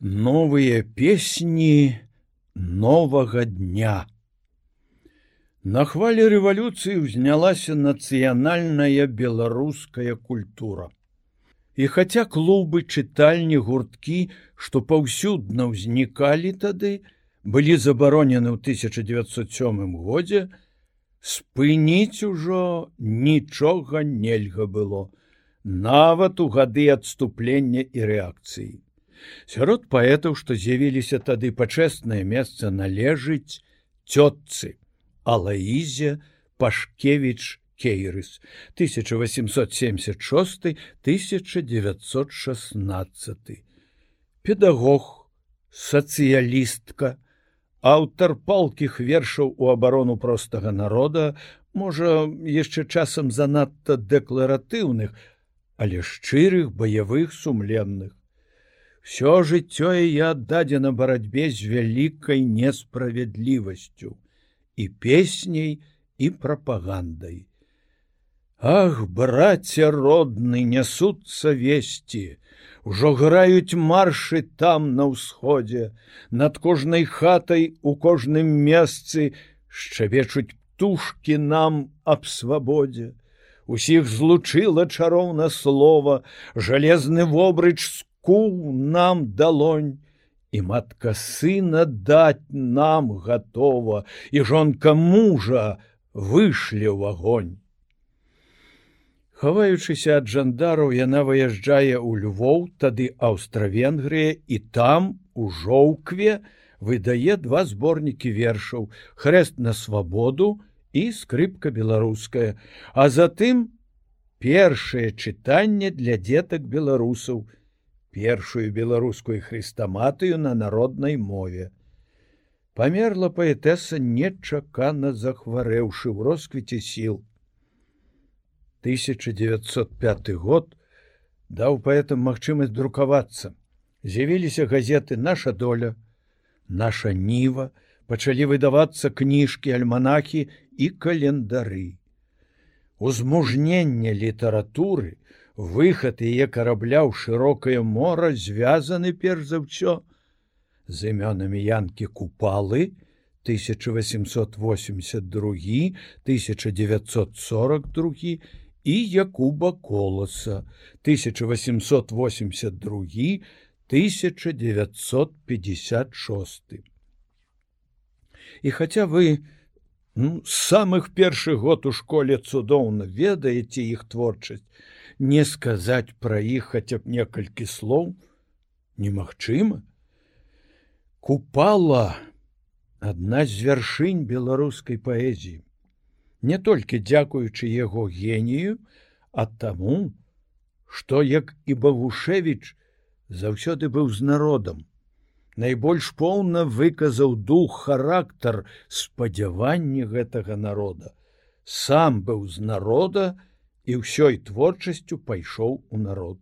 новыя песні новага дня. На хвалі рэвалюцыі ўзнялася нацыянальная беларуская культура. І хаця клубы чытальні гурткі, што паўсюдна ўзнікалі тады, былі забаронены ў 1907 годзе, спыніць ужо нічога нельга было, нават у гады адступлення і рэакцыі. Сярод паэтаў, што з'явіліся тады пачэснае месца належыць цётцы Алаізе Пашкевич Кейрыс 1876 1916 педагог сацыялістка аўтар палкіх вершаў у абарону простага народа можа яшчэ часам занадта дэкларатыўных але шчырых баявых сумленных Всё жыццё я аддадзена барацьбе з вялікай несправядлівасцю і песняй і прапагандай. Ах, браце родны нясуцца весці, Ужо граюць маршы там на ўсходзе, над кожнай хатай у кожным месцы шчавечуць птушки нам аб свабодзе. Усіх злучыла чароўна слова, жалезны вобрыч з кул нам далонь і матка сына даць нам готова і жонка мужа вышлі ў агонь. Хаваючыся ад жандараў яна выязджае ў Львоў тады аўстра-венгрыя і там у жоўкве выдае два зборнікі вершаў хрест на свабоду і скрыпка беларуская а затым першае чытанне для дзетак беларусаў першую беларускую хрыстаматыю на народнай мове. Памерла паэтэса нечакана захварэўшы ў росквіце сіл. 1905 год даў паэтам магчымасць друкавацца. З'явіліся газеты наша доля, наша ніва, пачалі выдавацца кніжкі, альманахі і календары. Узмужненне літаратуры, выхад яе карабля ў шырокае мора звязаны перш за ўсё з імёнамі янкі купалы 1882 1942 і якуба коласа 1882 1956 і хаця вы ну, самых першых год у школе цудоўна ведаеце іх творчасць не сказаць пра іх хаця б некалькі слоў немагчыма купала адна з вяршынь беларускай паэзіі не толькі дзякуючы яго генію а таму што як і багушевич заўсёды быў з народам. Найбольш поўна выказаў дух характар спадзявання гэтага народа. Сам быў з народа і ўсёй творчасцю пайшоў у народ.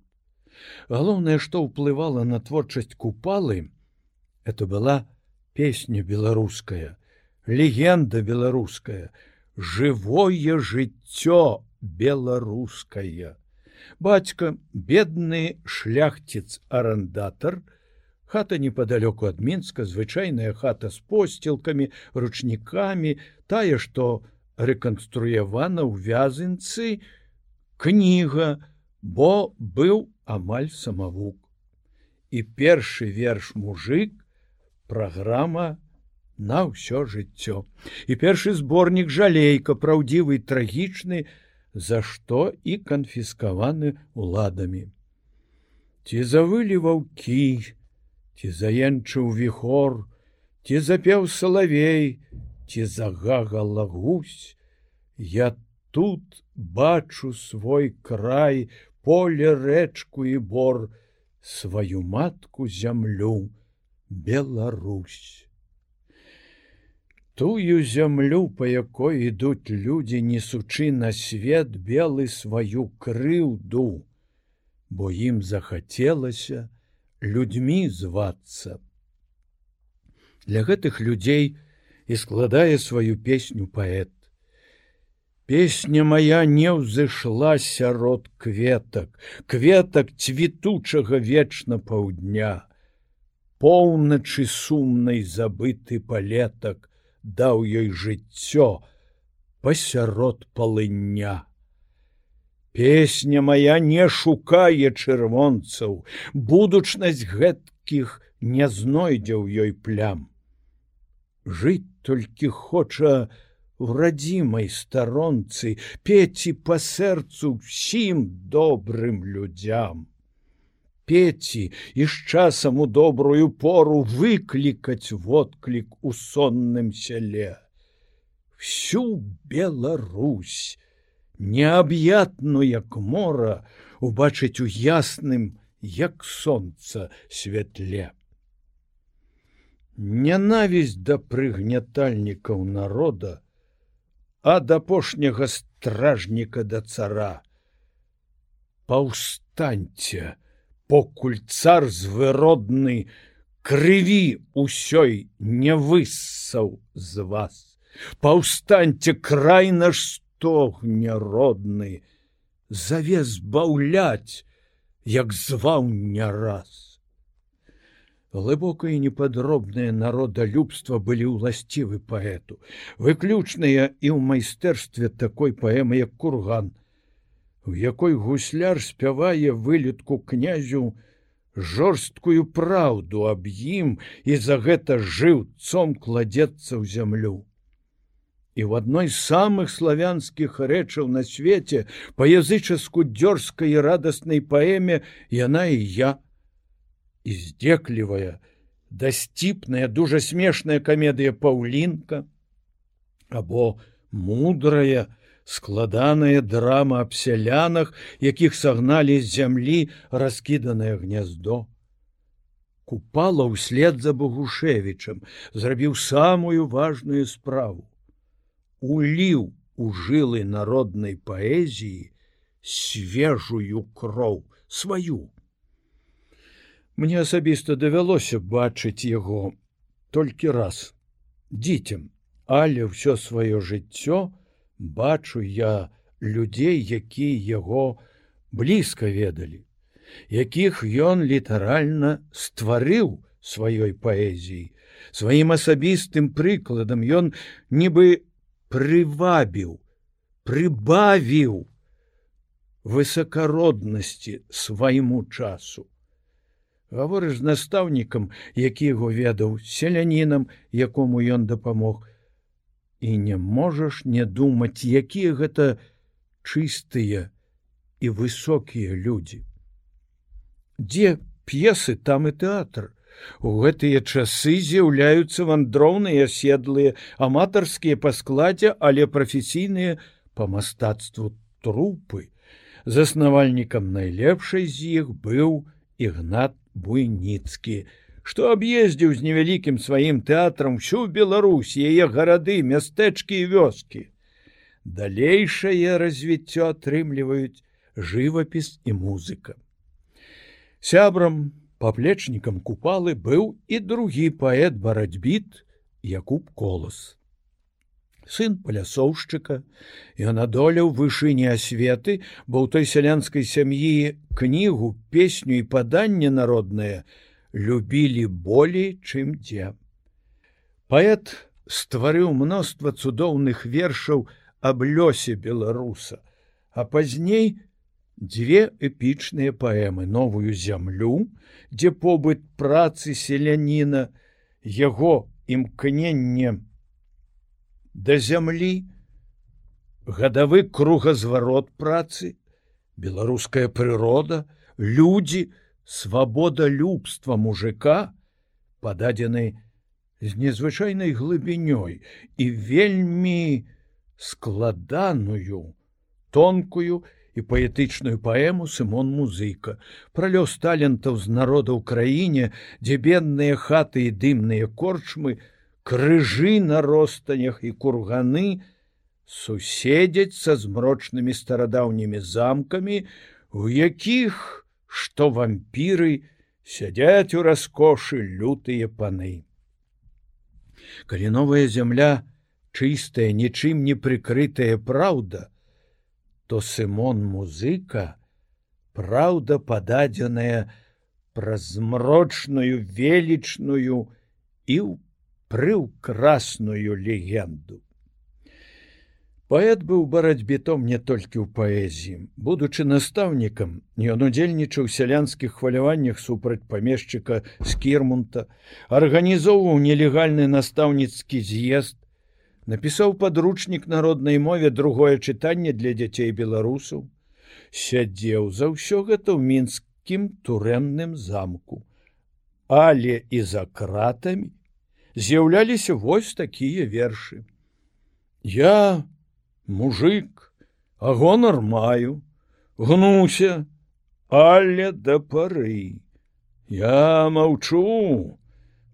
Галоўнае, што ўплывала на творчасць купалы, это была песня беларуская, легенда беларуская, жывое жыццё беларускае. Бацька, бедны шляхціц арандатар, хата непоалёку ад мінска, звычайная хата з посцілкамі, ручнікамі, тая, што рэканструявана ў вязынцы, кніга, бо быў амаль самавук. І першы верш мужик праграма на ўсё жыццё. І першы зборнік жалейка праўдзівы трагічны, за што і канфіскаваны уладамі. Ці завылі ваўкі, ці заенчыў віхор, ці запеў салавей, ці загагала гусь, я тут бачу свой край, поле рэчку і бор, сваю матку зямлю, Беларусь. Тую зямлю, па якой ідуць людзі, несучы на свет белы сваю крыўду, бо ім захацелася людзьмі звацца. Для гэтых людзей і складае сваю песню паэт. Песня моя не ўзышла сярод кветак, кветак цвітучага вечна паўдня. поўначы сумнай забыты палетак даў ёй жыццё пасярод палыня. Песня моя не шукае чырвонцаў, будучнасць гэткіх не знойдзе ў ёй плям. Жыць толькі хоча в радзімай старонцы пеці па сэрцу ўсім добрым людзям. Пеці і з часам у добрую пору выклікаць водклік у сонным сяле. Всю Беларусь, неаб'ятну як мора убачыць у ясным як сонца святле нянавісць да прыгнятальнікаў народа ад апошняга стражніка да цара паўстаньце покуль цар звыродны крыві ўсёй не выссаў з вас паўстаньце край наш сто стогне родны, завес баўляць, як зваў не раз. Глыбокае і непадробнае народалюбства былі ўласцівы паэту, выключныя і ў майстэрстве такой паэмы, як курган, у якой гусляр спявае вылетку князю жорсткую праўду аб ім і за гэта жыўцом кладзецца ў зямлю. І в адной з самых славянскіх рэчаў на свеце па язычаску дзёрзкай радаснай паэме яна і я издзеклівая дасціпная дужа смешная камедыя паўлінка або мудрая складаная драма аб сялянах якіх сагналі з зямлі раскіданае гняздо купала ўслед за богушевічам зрабіў самую важную справу уліў у жылы народнай паэзіі свежую кроў сваю. Мне асабіста давялося бачыць яго толькі раз дзіцем, але ўсё сваё жыццё бачу я людзей, якія яго блізка ведалі, якіх ён літаральна стварыў сваёй паэзіі. Сваім асабістым прыкладам ён нібы прывабіў, прыбавіў высокароднасці свайму часу. Гаворыш з настаўнікам, які яго ведаў селянінам, якому ён дапамог, і не можаш не думаць, якія гэта чыстыя і высокія людзі. Дзе п'есы там і тэатр, У гэтыя часы з'яўляюцца вандроўныя седлыя аматарскія па складзе, але прафесійныя па мастацтву трупы. Заснавальнікам найлепшай з іх быў ігнат буйніцкі, што аб'ездзіў з невялікім сваім тэатрам всю Беларусь, яе гарады, мястэчкі і вёскі. Далейшае развіццё атрымліваюць жывапіс і музыка. Сябрам паплечнікам купалы быў і другі паэт барацьбіт Якуб колас. Сын палясоўшчыка ён адолеў вышыні асветы, бо ў той сялянскай сям'і кнігу, песню і паданне народнае любілі болей, чым дзе. Паэт стварыў мноства цудоўных вершаў аб лёсе беларуса, а пазней дзве эпічныя паэмы новую зямлю, дзе побыт працы селяніна, яго імкненне да зямлі, гадавы кругазварот працы, беларуская прырода, людзі, свабода любства мужика пададзены з незвычайнай глыбінёй і вельмі складаную, тонкую і паэтычную паэму сымон музыка пра лёс талентаў з народа ў краіне дзе бедныя хаты і дымныя корчмы крыжы на ростанях і курганы суседзяць са змрочнымі старадаўнімі замкамі у якіх што вампіры сядзяць у раскошы лютыя паны. Калі новая зямля чыстая нічым не прыкрытая праўда то сымон музыка праўда пададзеная пра змрочную велічную і прыўкрасную легенду. Паэт быў барацьбітом не толькі ў паэзіі. Будучы настаўнікам, ён удзельнічаў сялянскіх хваляваннях супраць памешчыка з кірмунта, арганізоўваў нелегальны настаўніцкі з'езд, напісаў падручнік народнай мове другое чытанне для дзяцей беларусаў, сядзеў за ўсё гэта ў мінскім турэмным замку. Але і за кратамі з'яўляліся вось такія вершы. Я мужик а гонар маю гнуся але да пары. Я маўчу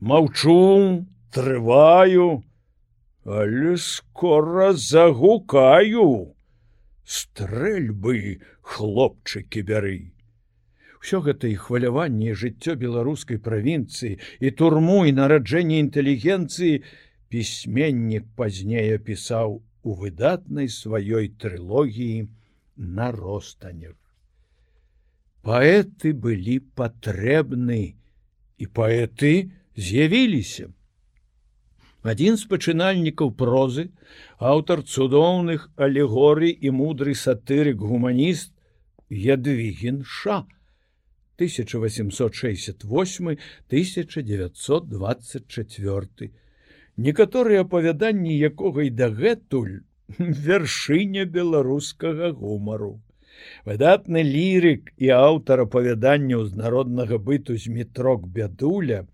маўчу трываю але скора загукаю. Стрэльбы хлопчыкі бяры Всё гэта і хваляванне жыццё беларускай правінцыі і турму і нараджэнне інтэлігенцыі пісьменнік пазней апісаў у выдатнай сваёй трылогіі на ростанях. Паэты былі патрэбны і паэты з'явіліся. Адзін з пачынальнікаў прозы, аўтар цудоўных алегорый і мудры сатырык гуманіст Ядвігін Ша 1868 1924 некаторыя апавяданні якога і дагэтуль вяршыня беларускага гумару. Выдатны лірык і аўтар апавяданняў з народнага быту з метрок бядуля,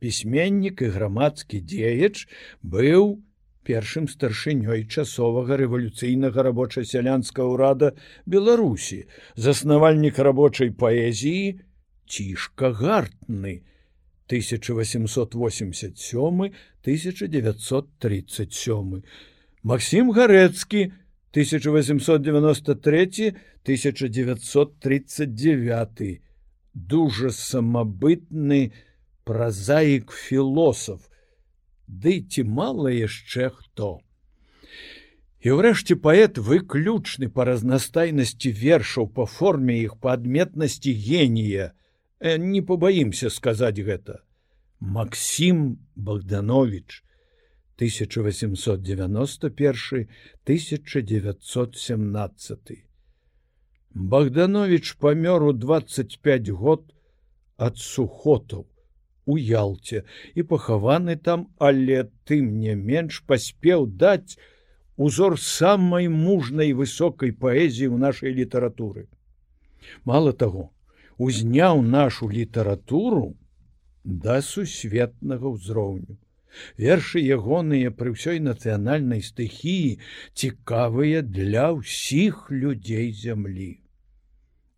пісьменнік і грамадскі дзеяч быў першым старшынёй часовага рэвалюцыйнага рабоча-сялянскага ўрада Беларусі, заснавальнік рабочай паэзіі цішка гартны, 1887 1937 Максім гарэцкі 1893 1939 дужа самабытны празаік філосаф Ды ці мала яшчэ хто. І ўрэшце паэт выключны па разнастайнасці вершаў па форме іх па адметнасці генія, Э, не побаімся сказаць гэта. Максім богданович 1891 1917 богданович памёр у 25 год ад сухотаў у ялце і пахаваны там але тым не менш паспеў даць узор самай мужнай высокай паэзіі ў нашай літаратуры мало того узняў нашу літаратуру да сусветнага ўзроўню. Вершы ягоныя пры ўсёй нацыянальнай стыхіі цікавыя для ўсіх людзей зямлі.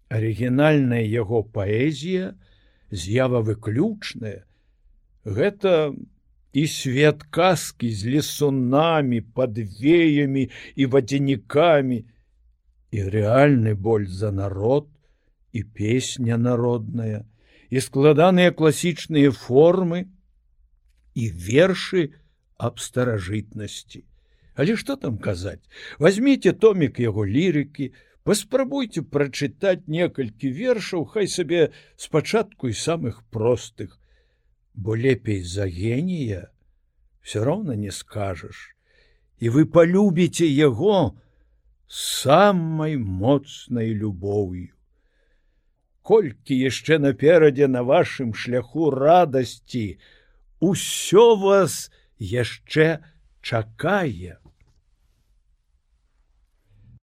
Арыгінальная яго паэзія з'ява выключная. Гэта і свет казкі з лесунамі, падвеямі і вадзянікамі, і рэальны боль за народ, і песня народная, і складаныя класічныя формы і вершы аб старажытнасці. Але што там казаць? Возьмите томік яго лірыкі, паспрабуйте прачытаць некалькі вершаў, хай сабе спачатку і самых простых, бо лепей за генія все роўна не скажаш. І вы полюбіце яго самай моцнай любоўю колькі яшчэ наперадзе на вашым шляху радасці, усё вас яшчэ чакае.